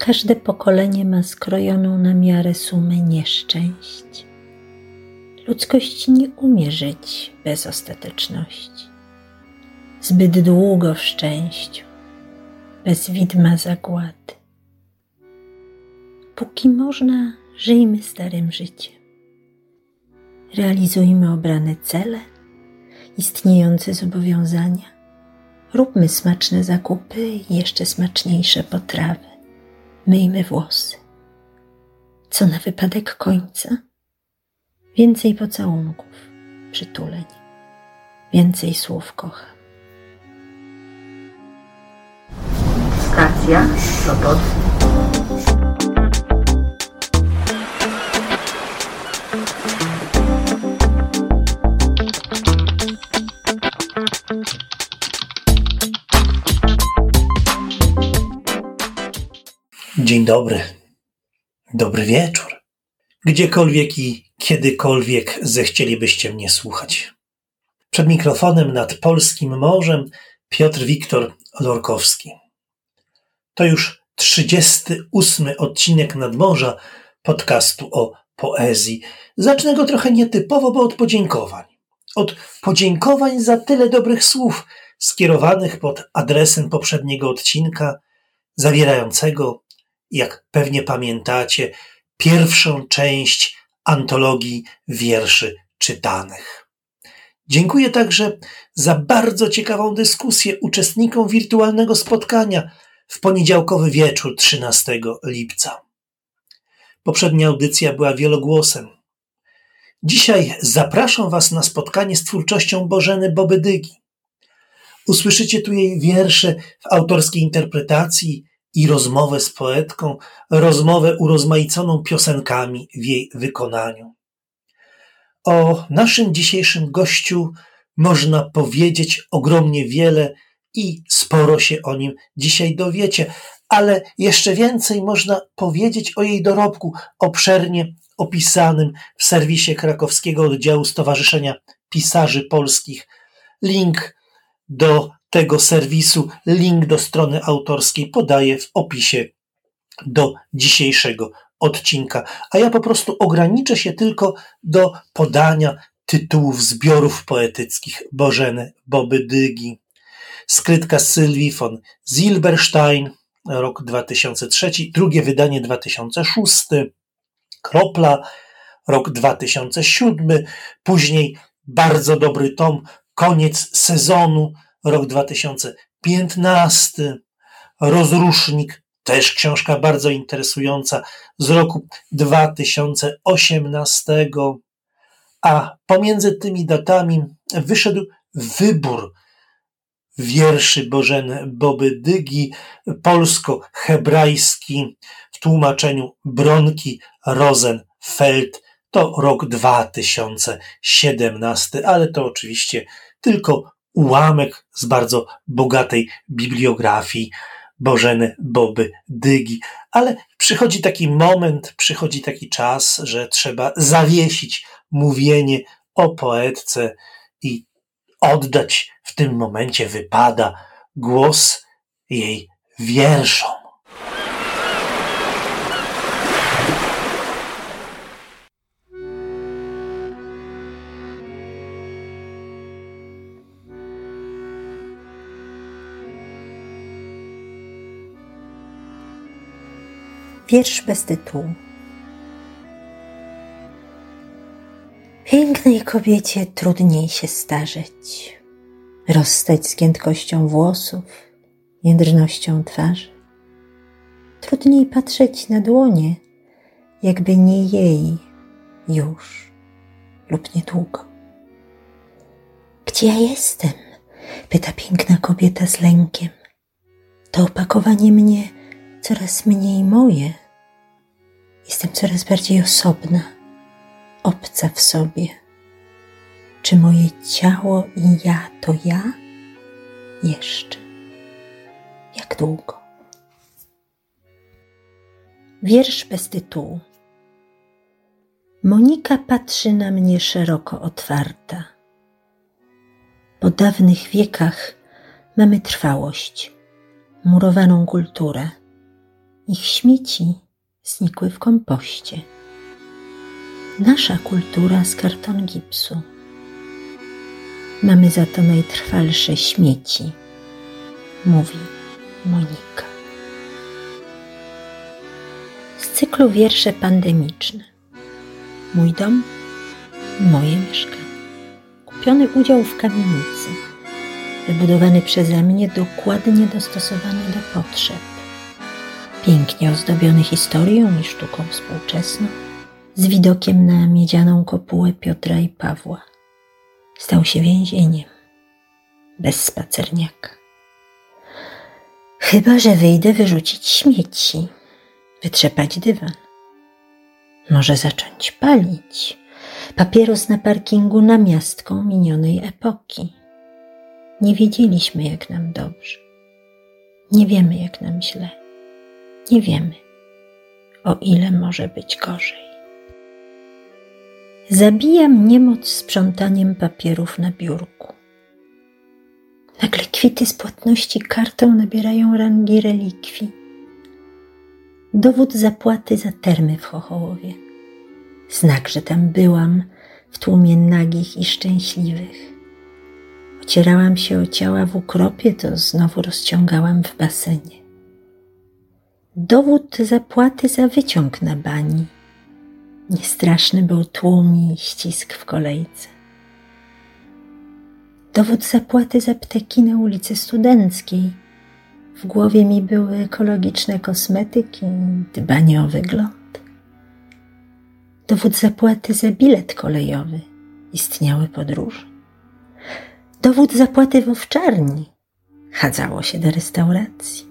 każde pokolenie ma skrojoną na miarę sumę nieszczęść. Ludzkość nie umie żyć bez ostateczności. Zbyt długo w szczęściu, bez widma zagłady. Póki można, żyjmy starym życiem. Realizujmy obrane cele, istniejące zobowiązania. Róbmy smaczne zakupy i jeszcze smaczniejsze potrawy. Myjmy włosy. Co na wypadek końca? Więcej pocałunków, przytuleń, więcej słów kocham. Stacja Sopot. Dzień dobry. Dobry wieczór. Gdziekolwiek i kiedykolwiek zechcielibyście mnie słuchać. Przed mikrofonem nad polskim morzem Piotr Wiktor Lorkowski. To już 38 odcinek nadmorza podcastu o poezji. Zacznę go trochę nietypowo, bo od podziękowań. Od podziękowań za tyle dobrych słów skierowanych pod adresem poprzedniego odcinka, zawierającego, jak pewnie pamiętacie, pierwszą część antologii wierszy czytanych. Dziękuję także za bardzo ciekawą dyskusję uczestnikom wirtualnego spotkania w poniedziałkowy wieczór 13 lipca. Poprzednia audycja była wielogłosem. Dzisiaj zapraszam Was na spotkanie z twórczością Bożeny Bobydygi. Usłyszycie tu jej wiersze w autorskiej interpretacji i rozmowę z poetką, rozmowę urozmaiconą piosenkami w jej wykonaniu. O naszym dzisiejszym gościu można powiedzieć ogromnie wiele i sporo się o nim dzisiaj dowiecie, ale jeszcze więcej można powiedzieć o jej dorobku obszernie opisanym w serwisie krakowskiego oddziału Stowarzyszenia Pisarzy Polskich. Link do tego serwisu, link do strony autorskiej podaję w opisie do dzisiejszego odcinka. A ja po prostu ograniczę się tylko do podania tytułów zbiorów poetyckich Bożeny Boby Dygi. Skrytka Sylwii von Zilberstein, rok 2003, drugie wydanie 2006, Kropla, rok 2007, później bardzo dobry tom, koniec sezonu, rok 2015, Rozrusznik, też książka bardzo interesująca z roku 2018, a pomiędzy tymi datami wyszedł wybór wierszy Bożeny Boby Dygi, polsko-hebrajski w tłumaczeniu Bronki Rosenfeld. To rok 2017, ale to oczywiście tylko ułamek z bardzo bogatej bibliografii Bożeny Boby Dygi. Ale przychodzi taki moment, przychodzi taki czas, że trzeba zawiesić mówienie o poetce i oddać w tym momencie wypada głos jej wierszom. Wiersz bez tytułu. Pięknej kobiecie trudniej się starzeć, rozstać z giętkością włosów, jędrnością twarzy. Trudniej patrzeć na dłonie, jakby nie jej już lub niedługo. Gdzie ja jestem? pyta piękna kobieta z lękiem. To opakowanie mnie coraz mniej moje. Jestem coraz bardziej osobna, obca w sobie. Czy moje ciało i ja to ja? Jeszcze. Jak długo? Wiersz bez tytułu. Monika patrzy na mnie szeroko otwarta. Po dawnych wiekach mamy trwałość, murowaną kulturę Ich śmieci znikły w kompoście. Nasza kultura z karton gipsu. Mamy za to najtrwalsze śmieci, mówi Monika. Z cyklu wiersze pandemiczne. Mój dom, moje mieszkanie. Kupiony udział w kamienicy, wybudowany przeze mnie, dokładnie dostosowany do potrzeb. Pięknie ozdobiony historią i sztuką współczesną, z widokiem na miedzianą kopułę Piotra i Pawła. Stał się więzieniem, bez spacerniaka. Chyba, że wyjdę wyrzucić śmieci, wytrzepać dywan. Może zacząć palić papieros na parkingu namiastką minionej epoki. Nie wiedzieliśmy, jak nam dobrze. Nie wiemy, jak nam źle. Nie wiemy, o ile może być gorzej. Zabija mnie moc sprzątaniem papierów na biurku. Nagle kwity z płatności kartą nabierają rangi relikwii. Dowód zapłaty za termy w Chochołowie. Znak, że tam byłam w tłumie nagich i szczęśliwych. Ocierałam się o ciała w ukropie, to znowu rozciągałam w basenie. Dowód zapłaty za wyciąg na bani. Niestraszny był tłum i ścisk w kolejce. Dowód zapłaty za apteki na ulicy Studenckiej. W głowie mi były ekologiczne kosmetyki, dbanie o wygląd. Dowód zapłaty za bilet kolejowy. Istniały podróże. Dowód zapłaty w owczarni. Chadzało się do restauracji.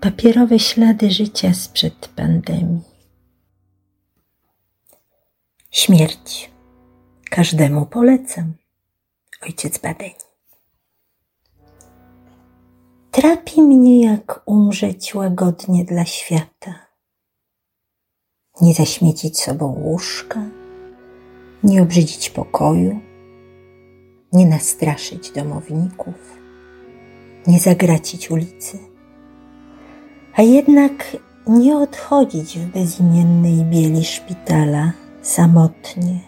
Papierowe ślady życia sprzed pandemii. Śmierć. Każdemu polecam. Ojciec Badeń. Trapi mnie, jak umrzeć łagodnie dla świata. Nie zaśmiecić sobą łóżka, nie obrzydzić pokoju, nie nastraszyć domowników, nie zagracić ulicy, a jednak nie odchodzić w bezimiennej bieli szpitala samotnie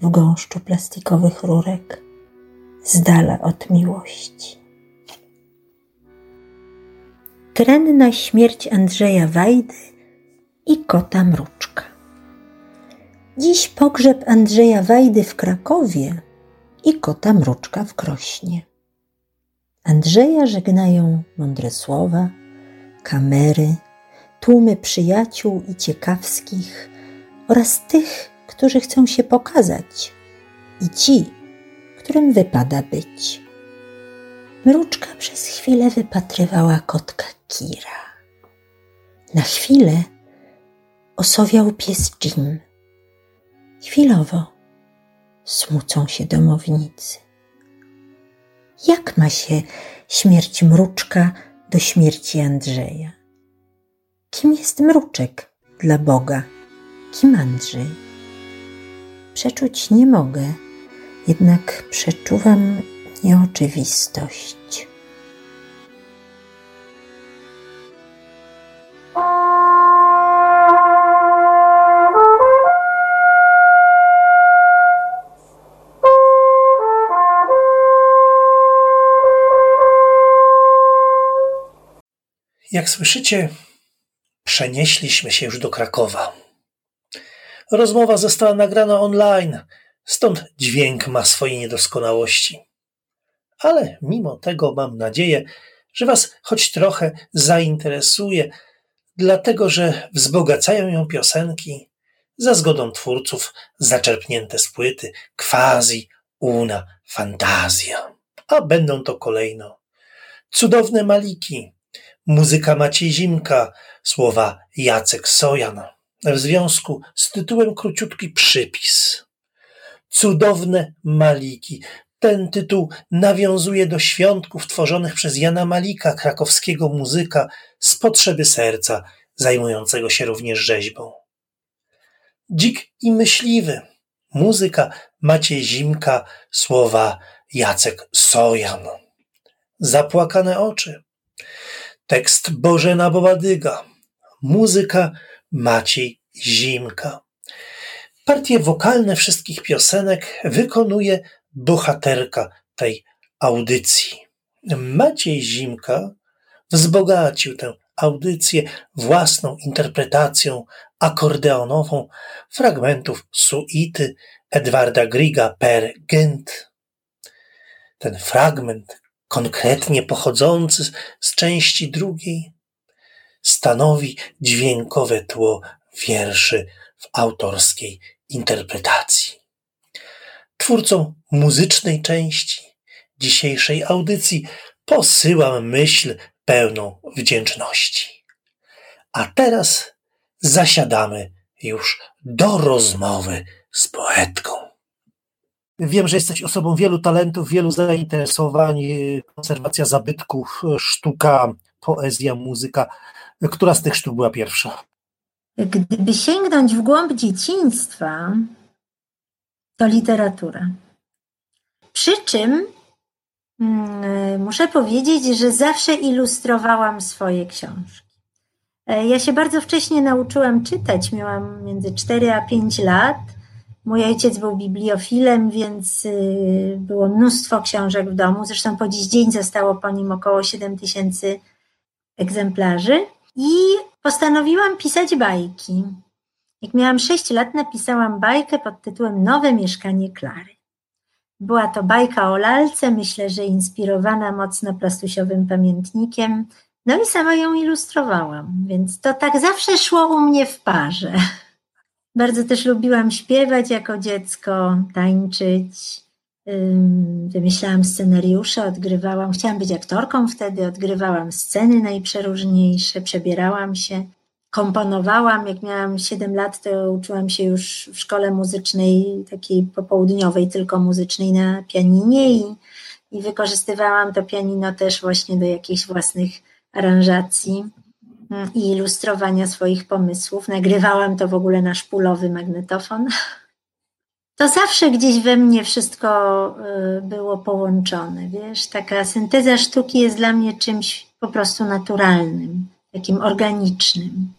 w gąszczu plastikowych rurek, z dala od miłości. Trenna śmierć Andrzeja Wajdy i kota Mruczka. Dziś pogrzeb Andrzeja Wajdy w Krakowie i kota Mruczka w Krośnie. Andrzeja żegnają mądre słowa, kamery, tłumy przyjaciół i ciekawskich oraz tych, którzy chcą się pokazać i ci, którym wypada być. Mruczka przez chwilę wypatrywała kotka Kira. Na chwilę osowiał pies Jim. Chwilowo smucą się domownicy. Jak ma się śmierć mruczka do śmierci Andrzeja? Kim jest mruczek dla Boga? Kim Andrzej? Przeczuć nie mogę, jednak przeczuwam nieoczywistość. Jak słyszycie, przenieśliśmy się już do Krakowa. Rozmowa została nagrana online, stąd dźwięk ma swoje niedoskonałości. Ale mimo tego mam nadzieję, że Was choć trochę zainteresuje, dlatego że wzbogacają ją piosenki za zgodą twórców zaczerpnięte z płyty Quasi una fantazja. A będą to kolejno cudowne maliki, muzyka Maciej Zimka, słowa Jacek Sojan. W związku z tytułem króciutki przypis. Cudowne Maliki. Ten tytuł nawiązuje do świątków tworzonych przez Jana Malika, krakowskiego muzyka z potrzeby serca, zajmującego się również rzeźbą. Dzik i myśliwy. Muzyka Maciej Zimka, słowa Jacek Sojan. Zapłakane oczy. Tekst Bożena Bobadyga. muzyka Maciej Zimka. Partie wokalne wszystkich piosenek wykonuje bohaterka tej audycji. Maciej Zimka wzbogacił tę audycję własną interpretacją akordeonową fragmentów suity Edwarda Griga per Gent. Ten fragment, konkretnie pochodzący z części drugiej, stanowi dźwiękowe tło wierszy w autorskiej interpretacji. Twórcą muzycznej części dzisiejszej audycji posyłam myśl pełną wdzięczności. A teraz zasiadamy już do rozmowy z poetką. Wiem, że jesteś osobą wielu talentów, wielu zainteresowań, konserwacja zabytków, sztuka, poezja, muzyka. Która z tych sztuk była pierwsza? Gdyby sięgnąć w głąb dzieciństwa, to literatura. Przy czym mm, muszę powiedzieć, że zawsze ilustrowałam swoje książki. E, ja się bardzo wcześnie nauczyłam czytać, miałam między 4 a 5 lat. Mój ojciec był bibliofilem, więc y, było mnóstwo książek w domu. Zresztą po dziś dzień zostało po nim około 7 tysięcy egzemplarzy. I postanowiłam pisać bajki. Jak miałam 6 lat, napisałam bajkę pod tytułem Nowe mieszkanie Klary. Była to bajka o lalce, myślę, że inspirowana mocno plastusiowym pamiętnikiem. No i sama ją ilustrowałam, więc to tak zawsze szło u mnie w parze. Bardzo też lubiłam śpiewać jako dziecko, tańczyć. Wymyślałam scenariusze, odgrywałam, chciałam być aktorką wtedy, odgrywałam sceny najprzeróżniejsze, przebierałam się, komponowałam. Jak miałam 7 lat, to uczyłam się już w szkole muzycznej, takiej popołudniowej, tylko muzycznej na pianinie i, i wykorzystywałam to pianino też właśnie do jakichś własnych aranżacji i ilustrowania swoich pomysłów. Nagrywałam to w ogóle na szpulowy magnetofon. To zawsze gdzieś we mnie wszystko y, było połączone, wiesz, taka synteza sztuki jest dla mnie czymś po prostu naturalnym, takim organicznym.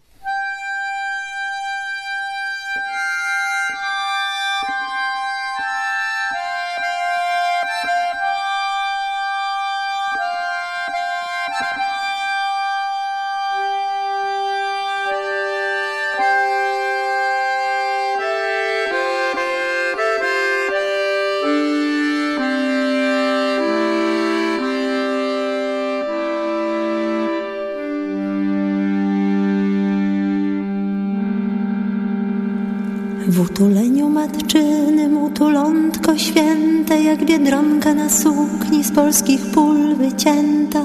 Jak biedronka na sukni z polskich pól wycięta.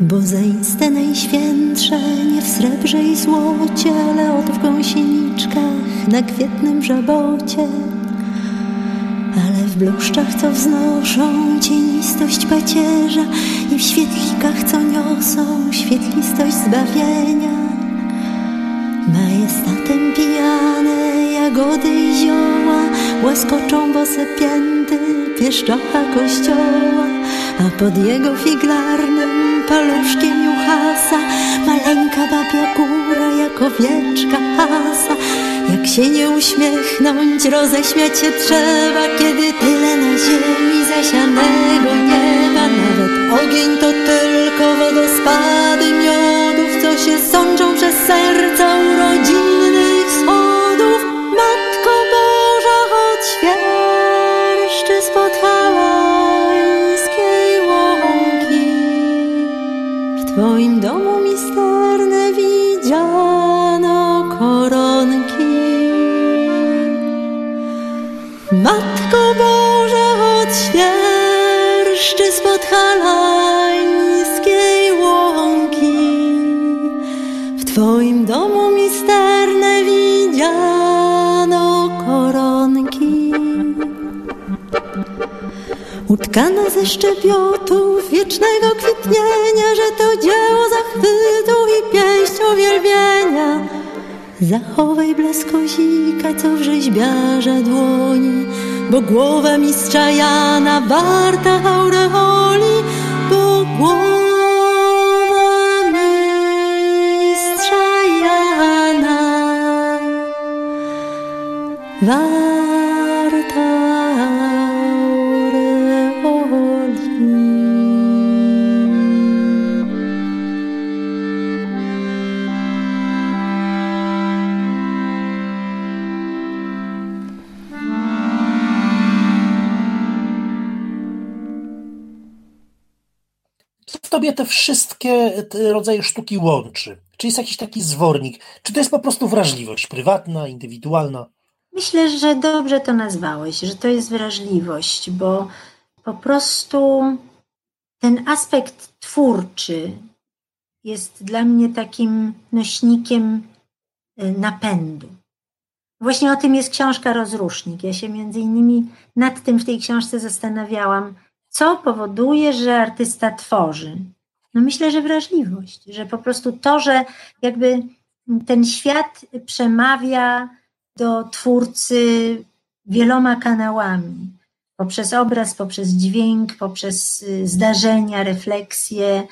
Bo zaiste najświętsze nie w srebrze i złocie, ale od w gąsieniczkach na kwietnym żabocie. Ale w bluszczach, co wznoszą cienistość pacierza i w świetlikach, co niosą świetlistość zbawienia. Majestatem pijane jagody i zioła Łaskoczą bose pięty pieszczocha kościoła A pod jego figlarnym paluszkiem juchasa Maleńka babia góra jak owieczka hasa. Jak się nie uśmiechnąć, roześmiać się trzeba Kiedy tyle na ziemi zasianego nieba. Nawet ogień to tylko wodospady miodów Co się sączą przez serca co w rzeźbiarza dłoni Bo głowa mistrza Jana warta aureoli tobie te wszystkie rodzaje sztuki łączy? Czy jest jakiś taki zwornik? Czy to jest po prostu wrażliwość prywatna, indywidualna? Myślę, że dobrze to nazwałeś, że to jest wrażliwość, bo po prostu ten aspekt twórczy jest dla mnie takim nośnikiem y, napędu. Właśnie o tym jest książka Rozrusznik. Ja się między innymi nad tym w tej książce zastanawiałam, co powoduje, że artysta tworzy? No myślę, że wrażliwość, że po prostu to, że jakby ten świat przemawia do twórcy wieloma kanałami. Poprzez obraz, poprzez dźwięk, poprzez y, zdarzenia, refleksje.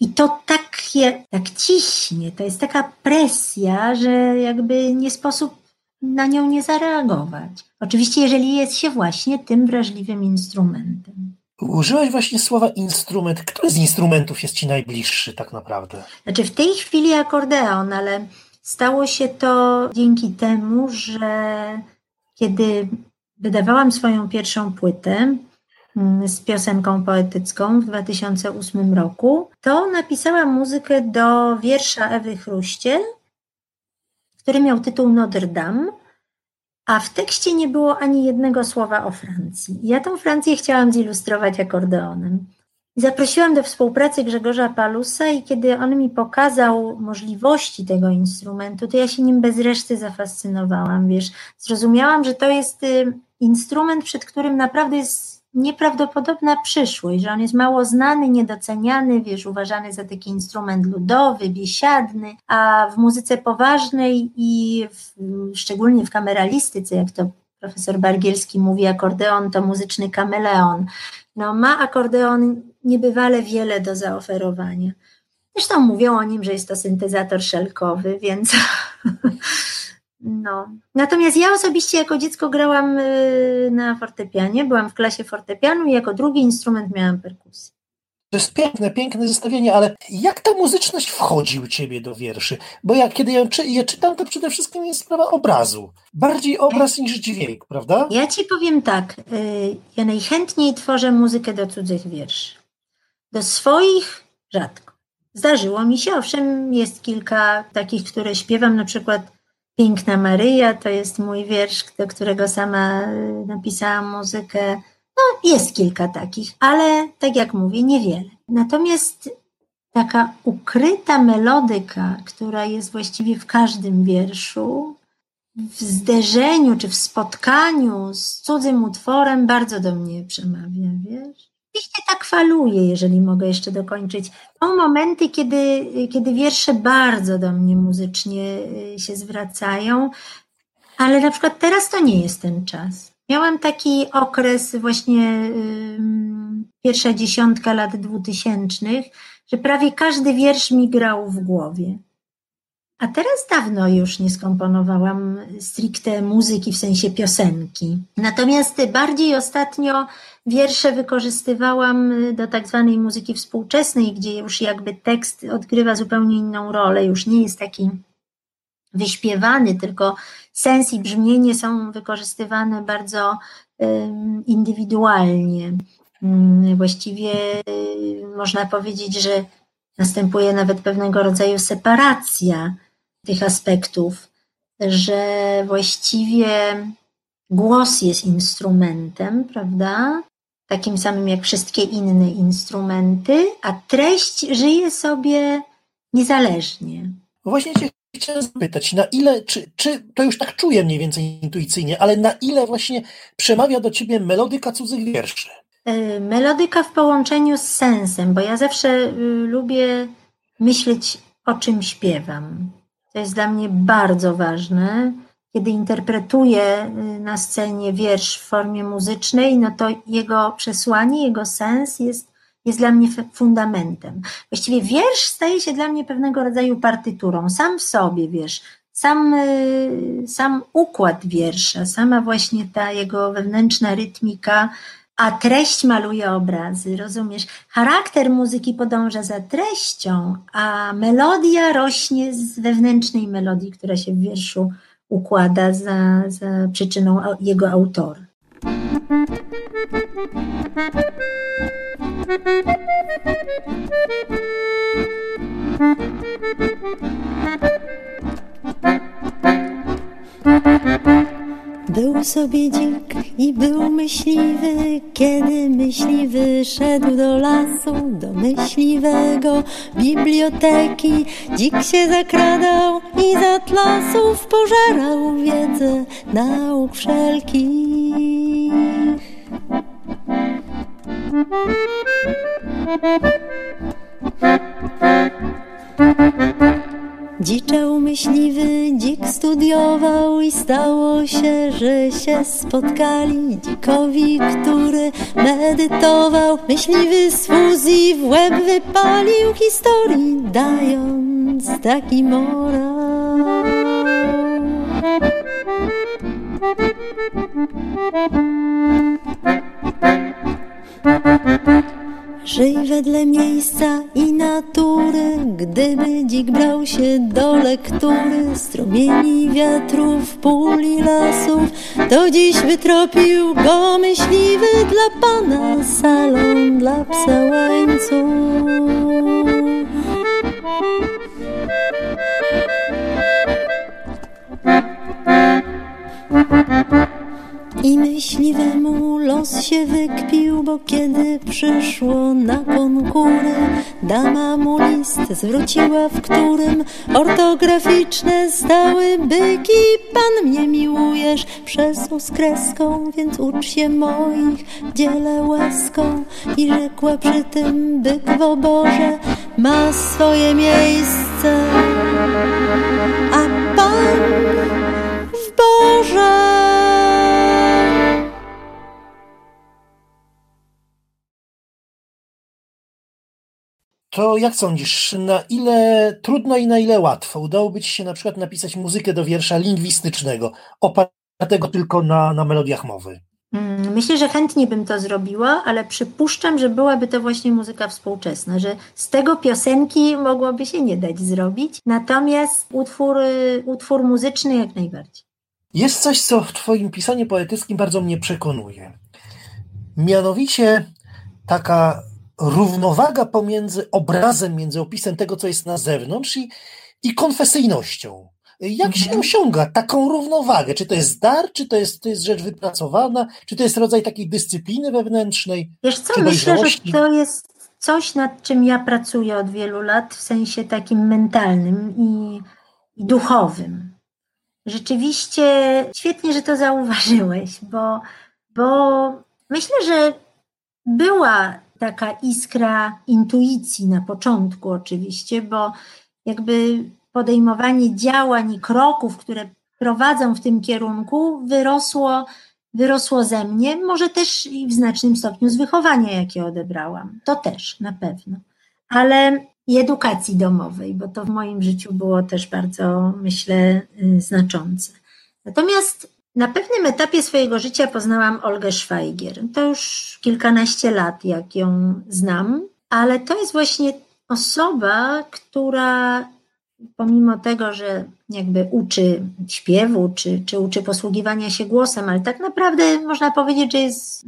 I to tak, je, tak ciśnie, to jest taka presja, że jakby nie sposób na nią nie zareagować. Oczywiście, jeżeli jest się właśnie tym wrażliwym instrumentem. Użyłaś właśnie słowa instrument. Który z instrumentów jest ci najbliższy tak naprawdę? Znaczy w tej chwili akordeon, ale stało się to dzięki temu, że kiedy wydawałam swoją pierwszą płytę mm, z piosenką poetycką w 2008 roku, to napisałam muzykę do wiersza Ewy Chruście, który miał tytuł Notre Dame a w tekście nie było ani jednego słowa o Francji. Ja tą Francję chciałam zilustrować akordeonem. Zaprosiłam do współpracy Grzegorza Palusa i kiedy on mi pokazał możliwości tego instrumentu, to ja się nim bez reszty zafascynowałam, wiesz. Zrozumiałam, że to jest y, instrument, przed którym naprawdę jest nieprawdopodobna przyszłość, że on jest mało znany, niedoceniany, wiesz, uważany za taki instrument ludowy, biesiadny, a w muzyce poważnej i w, szczególnie w kameralistyce, jak to profesor Bargielski mówi, akordeon to muzyczny kameleon. No, ma akordeon niebywale wiele do zaoferowania. Zresztą mówią o nim, że jest to syntezator szelkowy, więc No. Natomiast ja osobiście jako dziecko grałam y, na fortepianie, byłam w klasie fortepianu i jako drugi instrument miałam perkusję. To jest piękne, piękne zestawienie, ale jak ta muzyczność wchodzi u ciebie do wierszy? Bo ja kiedy je, je czytam, to przede wszystkim jest sprawa obrazu. Bardziej obraz niż dźwięk, prawda? Ja ci powiem tak, y, ja najchętniej tworzę muzykę do cudzych wierszy. Do swoich rzadko. Zdarzyło mi się, owszem, jest kilka takich, które śpiewam, na przykład Piękna Maryja to jest mój wiersz, do którego sama y, napisałam muzykę. No, jest kilka takich, ale tak jak mówię, niewiele. Natomiast taka ukryta melodyka, która jest właściwie w każdym wierszu, w zderzeniu czy w spotkaniu z cudzym utworem bardzo do mnie przemawia, wiesz? Oczywiście tak faluje, jeżeli mogę jeszcze dokończyć. Są momenty, kiedy, kiedy wiersze bardzo do mnie muzycznie y, się zwracają, ale na przykład teraz to nie jest ten czas. Miałam taki okres właśnie yy, pierwsza dziesiątka lat dwutysięcznych, że prawie każdy wiersz mi grał w głowie. A teraz dawno już nie skomponowałam stricte muzyki w sensie piosenki. Natomiast bardziej ostatnio wiersze wykorzystywałam do tak zwanej muzyki współczesnej, gdzie już jakby tekst odgrywa zupełnie inną rolę, już nie jest taki wyśpiewany, tylko sens i brzmienie są wykorzystywane bardzo indywidualnie. Mm, właściwie y, można powiedzieć, że następuje nawet pewnego rodzaju separacja tych aspektów, że właściwie głos jest instrumentem, prawda? Takim samym jak wszystkie inne instrumenty, a treść żyje sobie niezależnie. Właśnie Cię chciałem zapytać, na ile, czy, czy to już tak czuję mniej więcej intuicyjnie, ale na ile właśnie przemawia do Ciebie melodyka cudzych wierszy? E, melodyka w połączeniu z sensem, bo ja zawsze y, lubię myśleć, o czym śpiewam. To jest dla mnie bardzo ważne. Kiedy interpretuję y, na scenie wiersz w formie muzycznej, no to jego przesłanie, jego sens jest, jest dla mnie fundamentem. Właściwie wiersz staje się dla mnie pewnego rodzaju partyturą, sam w sobie, wiesz, sam, y, sam układ wiersza, sama właśnie ta jego wewnętrzna rytmika, a treść maluje obrazy, rozumiesz? Charakter muzyki podąża za treścią, a melodia rośnie z wewnętrznej melodii, która się w wierszu układa za, za przyczyną jego autora. Był sobie dzik i był myśliwy, kiedy myśliwy szedł do lasu, do myśliwego biblioteki. Dzik się zakradał i z atlasów pożerał wiedzę nauk wszelkich. Dziczał myśliwy, dzik studiował i stało się, że się spotkali. Dzikowi, który medytował, myśliwy z fuzji w łeb wypalił historii, dając taki morał. Żyj wedle miejsca i natury, gdyby dzik brał się do lektury strumieni wiatrów, puli lasów, to dziś wytropił go myśliwy dla pana salon dla psa łańcuch. I myśliwemu los się wykpił, bo kiedy przyszło na konkury, dama mu list zwróciła, w którym ortograficzne stały byki. Pan mnie miłujesz przez z więc ucz się moich, dzielę łaską. I rzekła przy tym byk w oborze ma swoje miejsce, a pan To jak sądzisz, na ile trudno i na ile łatwo udałoby Ci się na przykład napisać muzykę do wiersza lingwistycznego, opartego tylko na, na melodiach mowy? Mm, myślę, że chętnie bym to zrobiła, ale przypuszczam, że byłaby to właśnie muzyka współczesna, że z tego piosenki mogłoby się nie dać zrobić, natomiast utwór, utwór muzyczny jak najbardziej. Jest coś, co w Twoim pisaniu poetyckim bardzo mnie przekonuje. Mianowicie taka równowaga pomiędzy obrazem, między opisem tego, co jest na zewnątrz i, i konfesyjnością. Jak się mhm. osiąga taką równowagę? Czy to jest dar, czy to jest, to jest rzecz wypracowana, czy to jest rodzaj takiej dyscypliny wewnętrznej? Wiesz co, myślę, że to jest coś, nad czym ja pracuję od wielu lat, w sensie takim mentalnym i, i duchowym. Rzeczywiście świetnie, że to zauważyłeś, bo, bo myślę, że była taka iskra intuicji na początku, oczywiście, bo jakby podejmowanie działań i kroków, które prowadzą w tym kierunku, wyrosło, wyrosło ze mnie, może też i w znacznym stopniu z wychowania, jakie odebrałam. To też na pewno. Ale i edukacji domowej, bo to w moim życiu było też bardzo, myślę, y, znaczące. Natomiast na pewnym etapie swojego życia poznałam Olgę Szwajgier. To już kilkanaście lat, jak ją znam, ale to jest właśnie osoba, która pomimo tego, że jakby uczy śpiewu, czy, czy uczy posługiwania się głosem, ale tak naprawdę można powiedzieć, że jest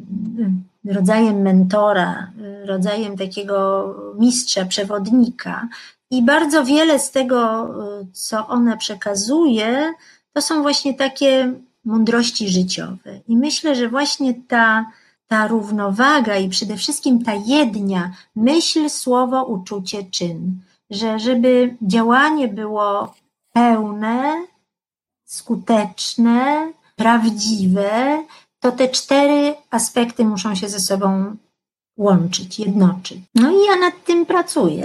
rodzajem mentora, rodzajem takiego mistrza, przewodnika. I bardzo wiele z tego, co ona przekazuje, to są właśnie takie mądrości życiowe. I myślę, że właśnie ta, ta równowaga i przede wszystkim ta jednia, myśl, słowo, uczucie, czyn, że żeby działanie było pełne, skuteczne, prawdziwe, to te cztery aspekty muszą się ze sobą łączyć, jednoczyć. No i ja nad tym pracuję.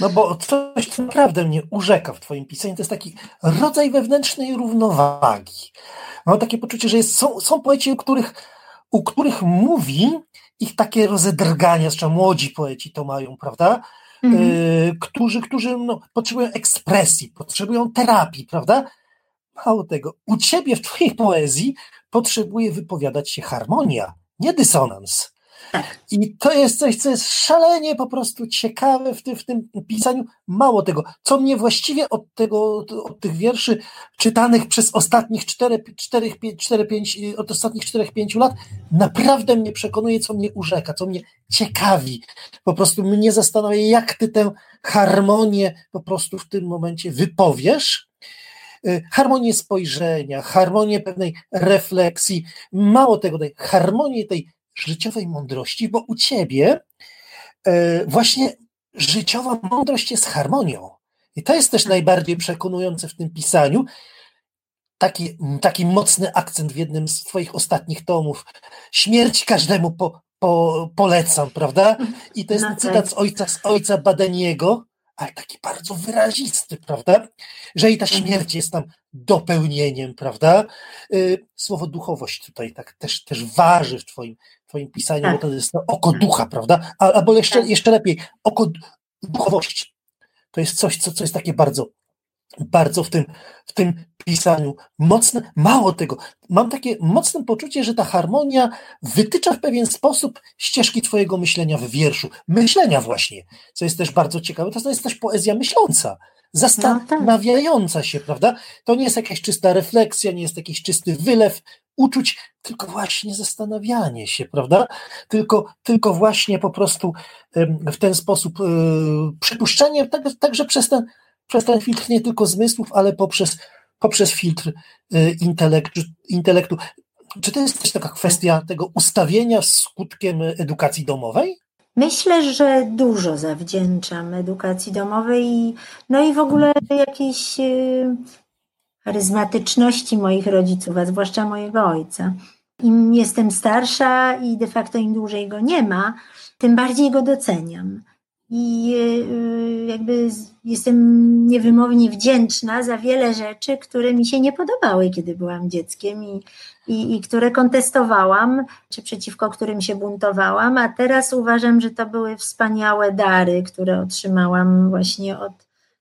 No bo coś, co naprawdę mnie urzeka w Twoim pisaniu, to jest taki rodzaj wewnętrznej równowagi. Mam takie poczucie, że jest, są, są poeci, u których, u których mówi ich takie rozedrgania, zwłaszcza młodzi poeci to mają, prawda? Mm -hmm. y, którzy którzy no, potrzebują ekspresji, potrzebują terapii, prawda? Mało tego, u ciebie w twojej poezji potrzebuje wypowiadać się harmonia, nie dysonans. Tak. I to jest coś, co jest szalenie po prostu ciekawe w tym, w tym pisaniu. Mało tego, co mnie właściwie od, tego, od tych wierszy czytanych przez ostatnich 4, 4, 5, 4, 5, od ostatnich 4-5 lat naprawdę mnie przekonuje, co mnie urzeka, co mnie ciekawi. Po prostu mnie zastanawia, jak ty tę harmonię po prostu w tym momencie wypowiesz y, harmonię spojrzenia, harmonię pewnej refleksji, mało tego, tej harmonię tej życiowej mądrości, bo u ciebie e, właśnie życiowa mądrość jest harmonią. I to jest też najbardziej przekonujące w tym pisaniu. Taki, taki mocny akcent w jednym z Twoich ostatnich tomów. Śmierć każdemu po, po, polecam, prawda? I to jest no tak. cytat z ojca, z ojca Badeniego, ale taki bardzo wyrazisty, prawda? Że i ta mhm. śmierć jest tam dopełnieniem, prawda? Y, słowo duchowość tutaj tak też, też waży w Twoim, twoim pisaniu, tak. bo to jest to oko ducha, prawda? Albo jeszcze, tak. jeszcze lepiej, oko duchowości. To jest coś, co, co jest takie bardzo, bardzo w tym, w tym pisaniu mocne. Mało tego, mam takie mocne poczucie, że ta harmonia wytycza w pewien sposób ścieżki Twojego myślenia w wierszu. Myślenia właśnie, co jest też bardzo ciekawe. To jest też poezja myśląca zastanawiająca się, prawda? To nie jest jakaś czysta refleksja, nie jest jakiś czysty wylew uczuć, tylko właśnie zastanawianie się, prawda? Tylko, tylko właśnie po prostu w ten sposób e, przypuszczanie, tak, także przez ten, przez ten filtr nie tylko zmysłów, ale poprzez, poprzez filtr e, intelektu, intelektu. Czy to jest też taka kwestia tego ustawienia skutkiem edukacji domowej? Myślę, że dużo zawdzięczam edukacji domowej, no i w ogóle jakiejś e, charyzmatyczności moich rodziców, a zwłaszcza mojego ojca. Im jestem starsza i de facto im dłużej go nie ma, tym bardziej go doceniam. I e, jakby jestem niewymownie wdzięczna za wiele rzeczy, które mi się nie podobały, kiedy byłam dzieckiem i, i, i które kontestowałam, czy przeciwko którym się buntowałam, a teraz uważam, że to były wspaniałe dary, które otrzymałam właśnie od,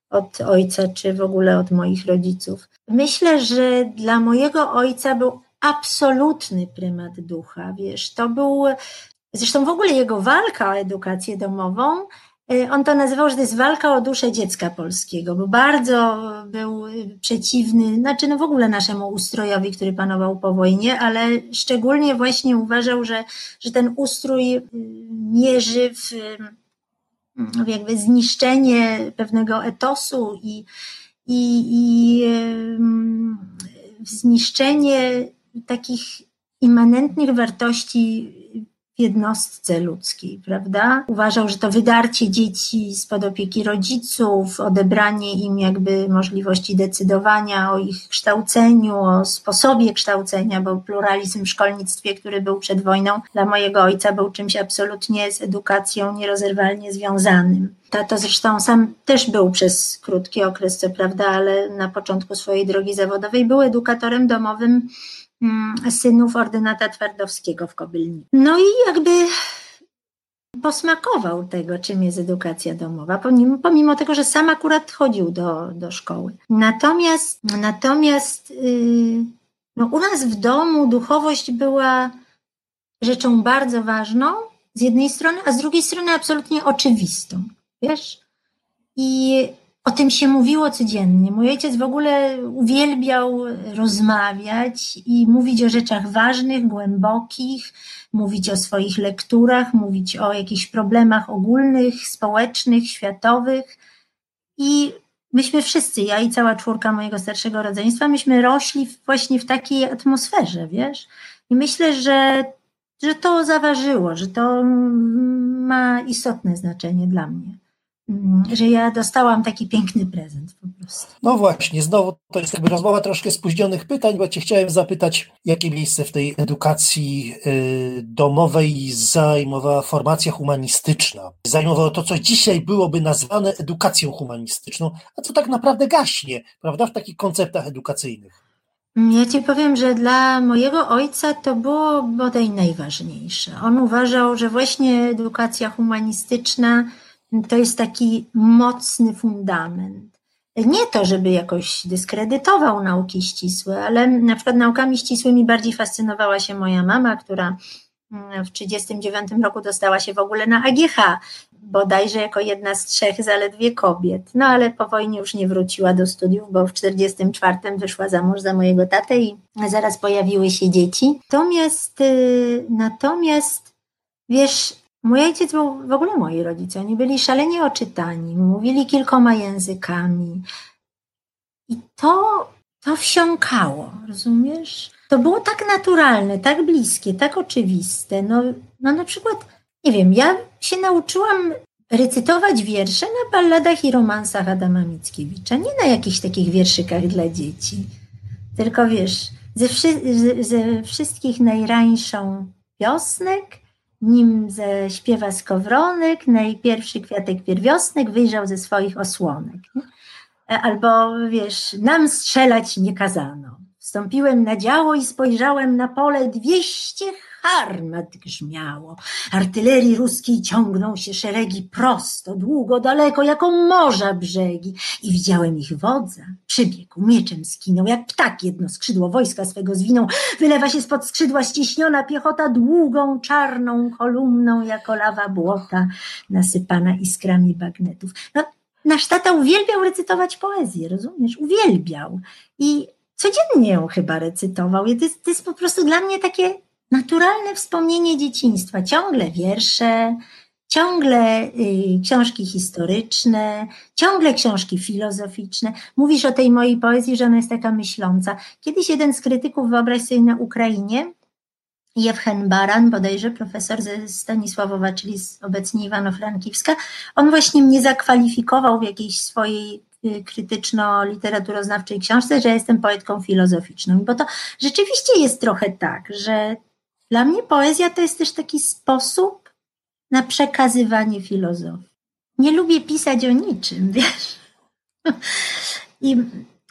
od ojca, czy w ogóle od moich rodziców. Myślę, że dla mojego ojca był absolutny prymat ducha, wiesz, to był, zresztą w ogóle jego walka o edukację domową Y, on to nazywał, że to jest walka o duszę dziecka polskiego, bo bardzo był przeciwny, znaczy no w ogóle naszemu ustrojowi, który panował po wojnie, ale szczególnie właśnie uważał, że, że ten ustrój y, mierzy w, w jakby zniszczenie pewnego etosu i, i, i w zniszczenie takich immanentnych wartości w jednostce ludzkiej, prawda? Uważał, że to wydarcie dzieci spod opieki rodziców, odebranie im jakby możliwości decydowania o ich kształceniu, o sposobie kształcenia, bo pluralizm w szkolnictwie, który był przed wojną, dla mojego ojca był czymś absolutnie z edukacją nierozerwalnie związanym. Tato zresztą sam też był przez krótki okres, co prawda, ale na początku swojej drogi zawodowej był edukatorem domowym synów ordynata Twardowskiego w Kobylniku. No i jakby posmakował tego, czym jest edukacja domowa, pomimo, pomimo tego, że sam akurat chodził do, do szkoły. Natomiast, natomiast yy, no u nas w domu duchowość była rzeczą bardzo ważną z jednej strony, a z drugiej strony absolutnie oczywistą. Wiesz? I o tym się mówiło codziennie. Mój ojciec w ogóle uwielbiał rozmawiać i mówić o rzeczach ważnych, głębokich, mówić o swoich lekturach, mówić o jakichś problemach ogólnych, społecznych, światowych. I myśmy wszyscy, ja i cała czwórka mojego starszego rodzeństwa, myśmy rośli właśnie w takiej atmosferze, wiesz? I myślę, że, że to zaważyło, że to ma istotne znaczenie dla mnie. Mm, że ja dostałam taki piękny prezent po prostu. No właśnie, znowu to jest jakby rozmowa troszkę spóźnionych pytań, bo Cię chciałem zapytać, jakie miejsce w tej edukacji y, domowej zajmowała formacja humanistyczna. Zajmowało to, co dzisiaj byłoby nazwane edukacją humanistyczną, a co tak naprawdę gaśnie, prawda, w takich konceptach edukacyjnych. Ja ci powiem, że dla mojego ojca to było bodaj najważniejsze. On uważał, że właśnie edukacja humanistyczna to jest taki mocny fundament. Nie to, żeby jakoś dyskredytował nauki ścisłe, ale na przykład naukami ścisłymi bardziej fascynowała się moja mama, która mm, w 1939 roku dostała się w ogóle na AGH, bodajże jako jedna z trzech zaledwie kobiet. No ale po wojnie już nie wróciła do studiów, bo w 1944 wyszła za mąż za mojego tatę i zaraz pojawiły się dzieci. Natomiast, y, natomiast wiesz, Mój ojciec był, w ogóle moi rodzice, oni byli szalenie oczytani, mówili kilkoma językami. I to, to wsiąkało, rozumiesz? To było tak naturalne, tak bliskie, tak oczywiste. No, no na przykład, nie wiem, ja się nauczyłam recytować wiersze na balladach i romansach Adama Mickiewicza, nie na jakichś takich wierszykach dla dzieci. Tylko wiesz, ze, wszy ze wszystkich najrańszą piosnek nim ze śpiewa skowronek, najpierwszy kwiatek pierwiosnek wyjrzał ze swoich osłonek. E, albo wiesz, nam strzelać nie kazano. Wstąpiłem na działo i spojrzałem na pole dwieście harmat grzmiało. Artylerii ruskiej ciągną się szeregi prosto, długo, daleko, jako morza brzegi. I widziałem ich wodza. Przybiegł, mieczem skinął, jak ptak jedno skrzydło wojska swego zwinął. Wylewa się spod skrzydła ścieśniona piechota długą, czarną kolumną, jako lawa błota, nasypana iskrami bagnetów. No, nasz tata uwielbiał recytować poezję, rozumiesz? Uwielbiał. I codziennie ją chyba recytował. To jest, to jest po prostu dla mnie takie naturalne wspomnienie dzieciństwa. Ciągle wiersze, ciągle y, książki historyczne, ciągle książki filozoficzne. Mówisz o tej mojej poezji, że ona jest taka myśląca. Kiedyś jeden z krytyków, wyobraź sobie na Ukrainie, Jewchen Baran, bodajże profesor ze Stanisławowa, czyli z obecnie Iwano-Frankiwska, on właśnie mnie zakwalifikował w jakiejś swojej y, krytyczno-literaturoznawczej książce, że jestem poetką filozoficzną. Bo to rzeczywiście jest trochę tak, że dla mnie poezja to jest też taki sposób na przekazywanie filozofii. Nie lubię pisać o niczym, wiesz. I,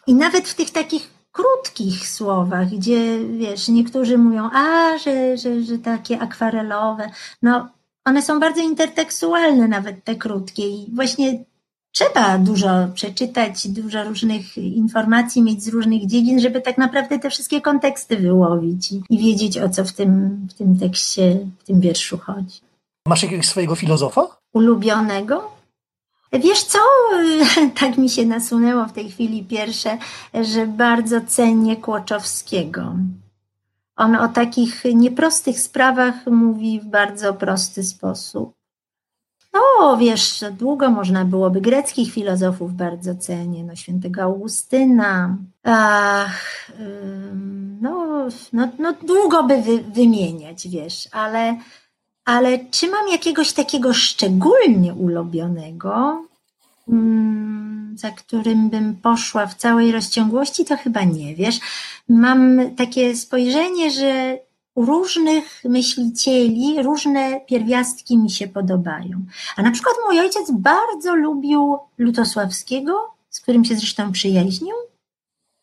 i nawet w tych takich krótkich słowach, gdzie wiesz, niektórzy mówią, a, że, że, że takie akwarelowe, no one są bardzo intertekstualne, nawet te krótkie. I właśnie trzeba dużo przeczytać, dużo różnych informacji mieć z różnych dziedzin, żeby tak naprawdę te wszystkie konteksty wyłowić i, i wiedzieć, o co w tym, w tym tekście, w tym wierszu chodzi. Masz jakiegoś swojego filozofa? Ulubionego? Wiesz co, tak mi się nasunęło w tej chwili pierwsze, że bardzo cenię Kłoczowskiego. On o takich nieprostych sprawach mówi w bardzo prosty sposób. No, wiesz, długo można byłoby greckich filozofów bardzo cenię, no świętego Augustyna, ach, no, no, no długo by wy, wymieniać, wiesz, ale, ale czy mam jakiegoś takiego szczególnie ulubionego, za którym bym poszła w całej rozciągłości, to chyba nie, wiesz. Mam takie spojrzenie, że różnych myślicieli różne pierwiastki mi się podobają. A na przykład mój ojciec bardzo lubił Lutosławskiego, z którym się zresztą przyjaźnił.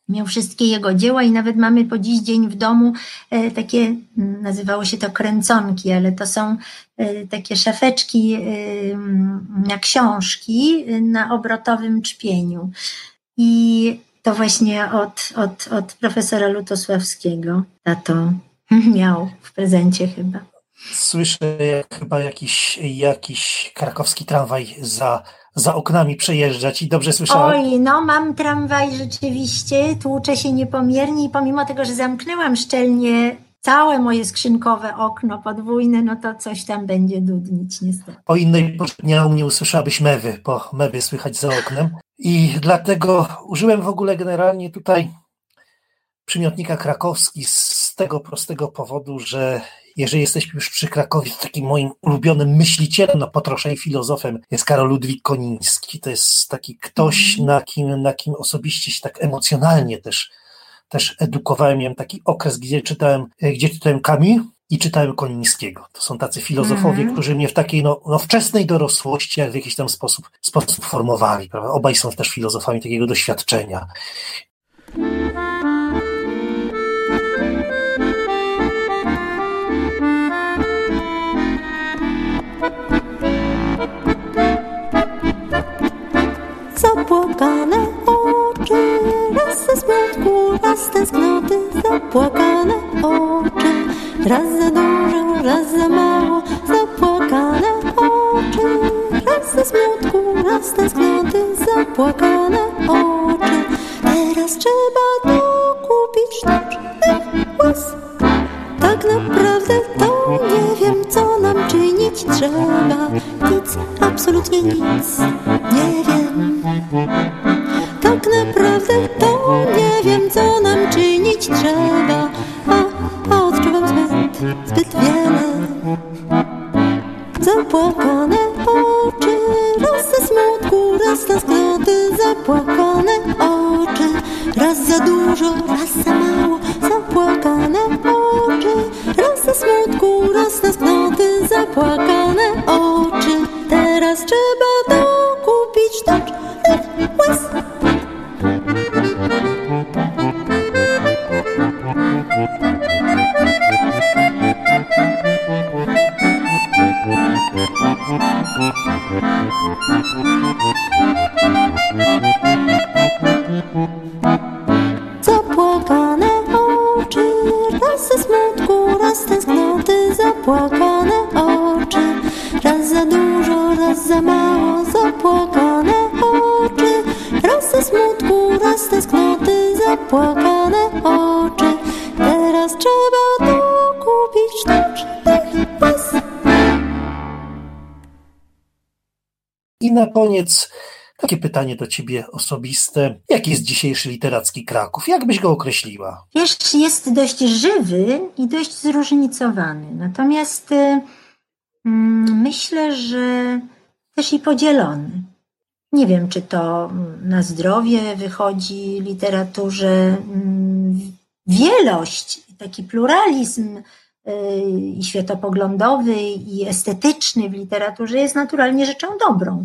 Miał wszystkie jego dzieła i nawet mamy po dziś dzień w domu e, takie, nazywało się to kręconki, ale to są e, takie szafeczki e, na książki na obrotowym czpieniu. I to właśnie od, od, od profesora Lutosławskiego tato Miał w prezencie chyba. Słyszę jak chyba jakiś, jakiś krakowski tramwaj za, za oknami przejeżdżać i dobrze słyszałem? Oj, no mam tramwaj rzeczywiście, tłuczę się niepomiernie i pomimo tego, że zamknęłam szczelnie całe moje skrzynkowe okno podwójne, no to coś tam będzie dudnić niestety. O innej porze dnia u mnie usłyszałabyś mewy, bo mewy słychać za oknem i dlatego użyłem w ogóle generalnie tutaj przymiotnika krakowski z tego prostego powodu, że jeżeli jesteśmy już przy Krakowie, to takim moim ulubionym myślicielem, no po trosze i filozofem jest Karol Ludwik Koniński. To jest taki ktoś, mhm. na kim, na kim osobiście się tak emocjonalnie też, też edukowałem. Miałem taki okres, gdzie czytałem, gdzie czytałem Kami i czytałem Konińskiego. To są tacy filozofowie, mm. którzy mnie w takiej no, no, wczesnej dorosłości, jak w jakiś tam sposób, sposób formowali. Prawda? Obaj są też filozofami takiego doświadczenia. Zapłakane oczy, raz ze smutku, raz tęsknoty, zapłakane oczy, raz za dużo, raz za mało, zapłakane oczy, raz ze smutku, raz tęsknoty, zapłakane oczy. Teraz trzeba dokupić sztucznych łez. I na koniec takie pytanie do ciebie osobiste. Jaki jest dzisiejszy literacki Kraków? Jak byś go określiła? Wiesz, jest dość żywy i dość zróżnicowany. Natomiast y, mm, myślę, że też i podzielony. Nie wiem, czy to na zdrowie wychodzi literaturze. mm, Wielość, taki pluralizm y, i światopoglądowy, i estetyczny w literaturze jest naturalnie rzeczą dobrą.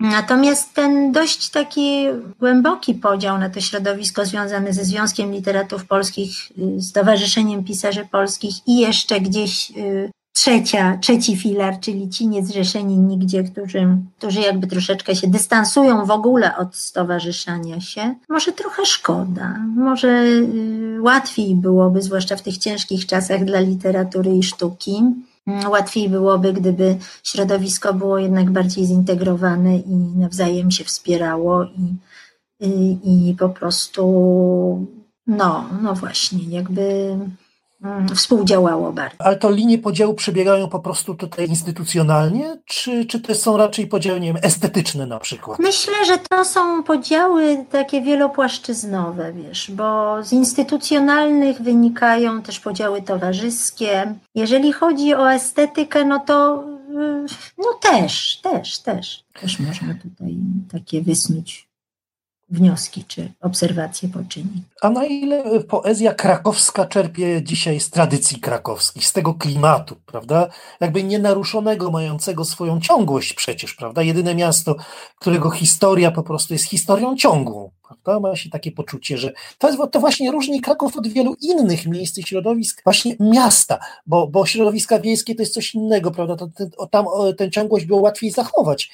Natomiast ten dość taki głęboki podział na to środowisko związane ze Związkiem Literatów Polskich, y, Stowarzyszeniem Pisarzy Polskich i jeszcze gdzieś y, trzecia, trzeci filar, czyli ci niezrzeszeni nigdzie, którzy, którzy jakby troszeczkę się dystansują w ogóle od stowarzyszania się. Może trochę szkoda, może y, łatwiej byłoby, zwłaszcza w tych ciężkich czasach dla literatury i sztuki, Łatwiej byłoby, gdyby środowisko było jednak bardziej zintegrowane i nawzajem się wspierało i, i, i po prostu, no, no właśnie, jakby mm, współdziałało bardziej. Ale to linie podziału przebiegają po prostu tutaj instytucjonalnie, czy, czy to są raczej podziały, nie wiem, estetyczne na przykład? Myślę, że to są podziały takie wielopłaszczyznowe, wiesz, bo z instytucjonalnych wynikają też podziały towarzyskie. Jeżeli chodzi o estetykę, no to y, no też, też, też. Też można tutaj takie wysnuć wnioski czy obserwacje poczynić. A na ile poezja krakowska czerpie dzisiaj z tradycji krakowskich, z tego klimatu, prawda? Jakby nienaruszonego, mającego swoją ciągłość przecież, prawda? Jedyne miasto, którego historia po prostu jest historią ciągłą, prawda? Ma się takie poczucie, że to, jest, to właśnie różni Kraków od wielu innych miejsc i środowisk, właśnie miasta, bo, bo środowiska wiejskie to jest coś innego, prawda? To, ten, tam tę ciągłość było łatwiej zachować,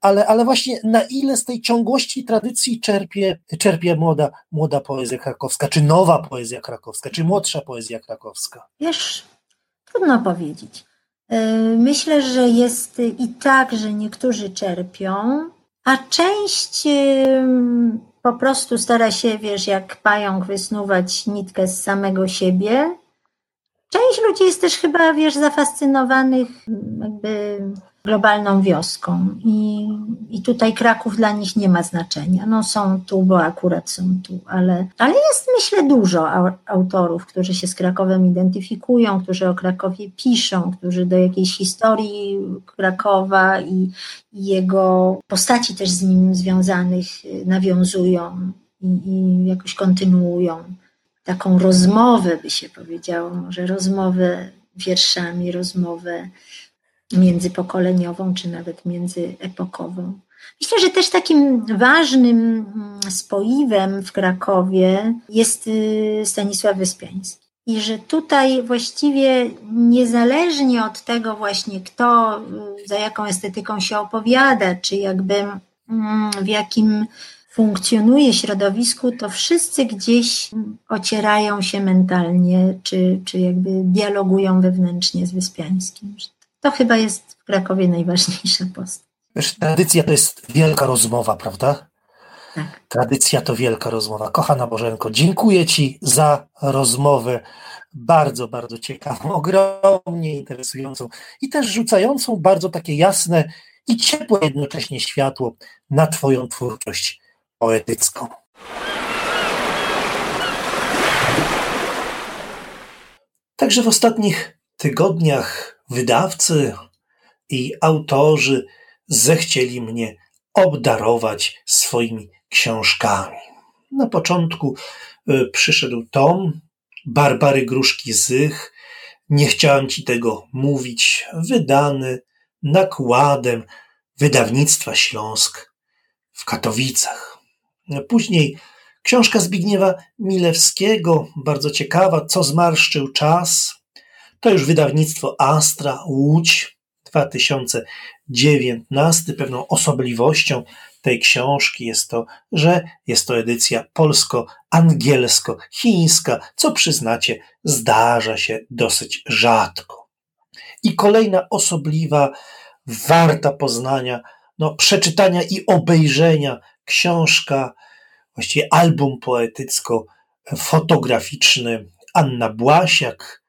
ale, ale właśnie na ile z tej ciągłości tradycji czerpie, czerpie młoda, młoda poezja krakowska, czy nowa poezja krakowska, czy młodsza poezja krakowska? Wiesz, trudno powiedzieć. Yy, Myślę, że jest i tak, że niektórzy czerpią, a część yy, po prostu stara się, wiesz, jak pająk wysnuwać nitkę z samego siebie. Część ludzi jest też chyba, wiesz, zafascynowanych jakby globalną wioską i, i tutaj Kraków dla nich nie ma znaczenia. No są tu, bo akurat są tu, ale, ale jest myślę dużo au- autorów, którzy się z Krakowem identyfikują, którzy o Krakowie piszą, którzy do jakiejś historii Krakowa i, i jego postaci też z nim związanych y, nawiązują i, i jakoś kontynuują taką rozmowę, by się powiedziało, może rozmowę wierszami, rozmowę międzypokoleniową, czy nawet międzyepokową. Myślę, że też takim ważnym mm, spoiwem w Krakowie jest y, Stanisław Wyspiański. I że tutaj właściwie niezależnie od tego właśnie, kto y, za jaką estetyką się opowiada, czy jakby mm, w jakim funkcjonuje środowisku, to wszyscy gdzieś ocierają się mentalnie, czy, czy jakby dialogują wewnętrznie z Wyspiańskim. To chyba jest w Krakowie najważniejsza postać. Wiesz, tradycja to jest wielka rozmowa, prawda? Tak. Tradycja to wielka rozmowa. Kochana Bożenko, dziękuję Ci za rozmowę. Bardzo, bardzo ciekawą, ogromnie interesującą i też rzucającą bardzo takie jasne i ciepłe jednocześnie światło na Twoją twórczość poetycką. Także w ostatnich tygodniach wydawcy i autorzy zechcieli mnie obdarować swoimi książkami. Na początku y, przyszedł tom Barbary Gruszki Zych. Nie chciałem ci tego mówić, wydany nakładem wydawnictwa Śląsk w Katowicach. Później książka Zbigniewa Milewskiego, bardzo ciekawa, Co zmarszczył czas. To już wydawnictwo Astra, Łódź, 2019. Pewną osobliwością tej książki jest to, że jest to edycja polsko-angielsko-chińska, co przyznacie, zdarza się dosyć rzadko. I kolejna osobliwa, warta poznania, no, przeczytania i obejrzenia książka, właściwie album poetycko-fotograficzny Anna Błasiak,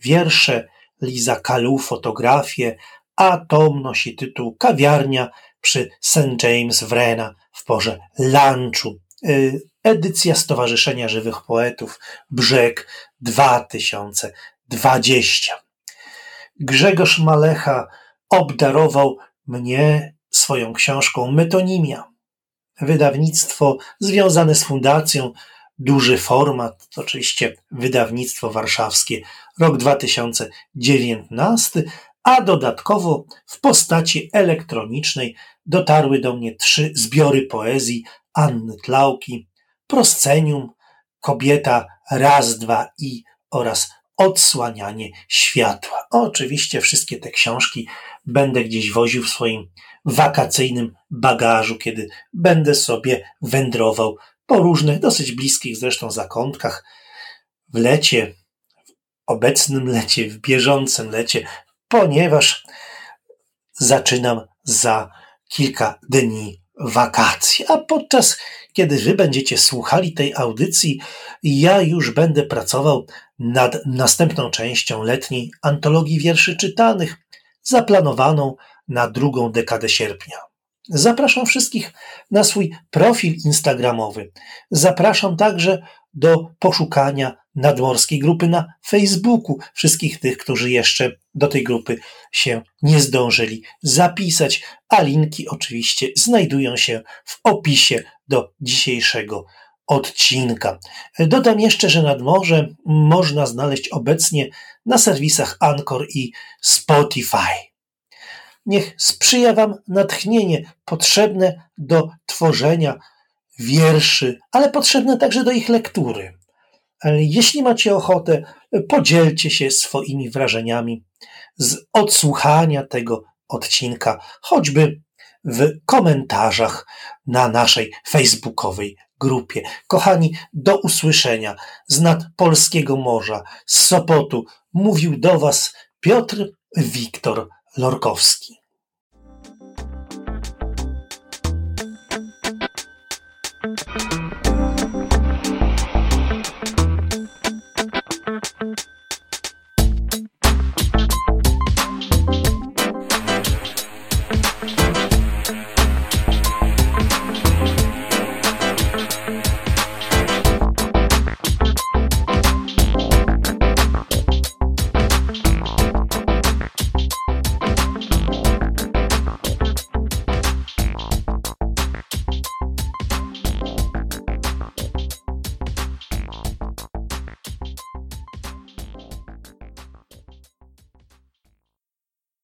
wiersze Liza Kalu, fotografie, a tom nosi tytuł Kawiarnia przy St. James Wrena w porze lunchu. Y, edycja Stowarzyszenia Żywych Poetów Brzeg 2020. Grzegorz Malecha obdarował mnie swoją książką Metonimia. Wydawnictwo związane z fundacją, duży format, oczywiście wydawnictwo warszawskie, rok 2019, a dodatkowo w postaci elektronicznej dotarły do mnie trzy zbiory poezji Anny Tlauki, Proscenium, Kobieta, Raz, Dwa i oraz Odsłanianie Światła. Oczywiście wszystkie te książki będę gdzieś woził w swoim wakacyjnym bagażu, kiedy będę sobie wędrował po różnych, dosyć bliskich zresztą zakątkach w lecie, obecnym lecie, w bieżącym lecie, ponieważ zaczynam za kilka dni wakacji, a podczas kiedy wy będziecie słuchali tej audycji, ja już będę pracował nad następną częścią letniej antologii wierszy czytanych, zaplanowaną na drugą dekadę sierpnia. Zapraszam wszystkich na swój profil Instagramowy. Zapraszam także do poszukania nadmorskiej grupy na Facebooku. Wszystkich tych, którzy jeszcze do tej grupy się nie zdążyli zapisać, a linki oczywiście znajdują się w opisie do dzisiejszego odcinka. Dodam jeszcze, że nadmorze można znaleźć obecnie na serwisach Anchor i Spotify. Niech sprzyja Wam natchnienie potrzebne do tworzenia wierszy, ale potrzebne także do ich lektury. Jeśli macie ochotę, podzielcie się swoimi wrażeniami z odsłuchania tego odcinka, choćby w komentarzach na naszej facebookowej grupie. Kochani, do usłyszenia z nad polskiego morza, z Sopotu mówił do Was Piotr Wiktor Lorkowski.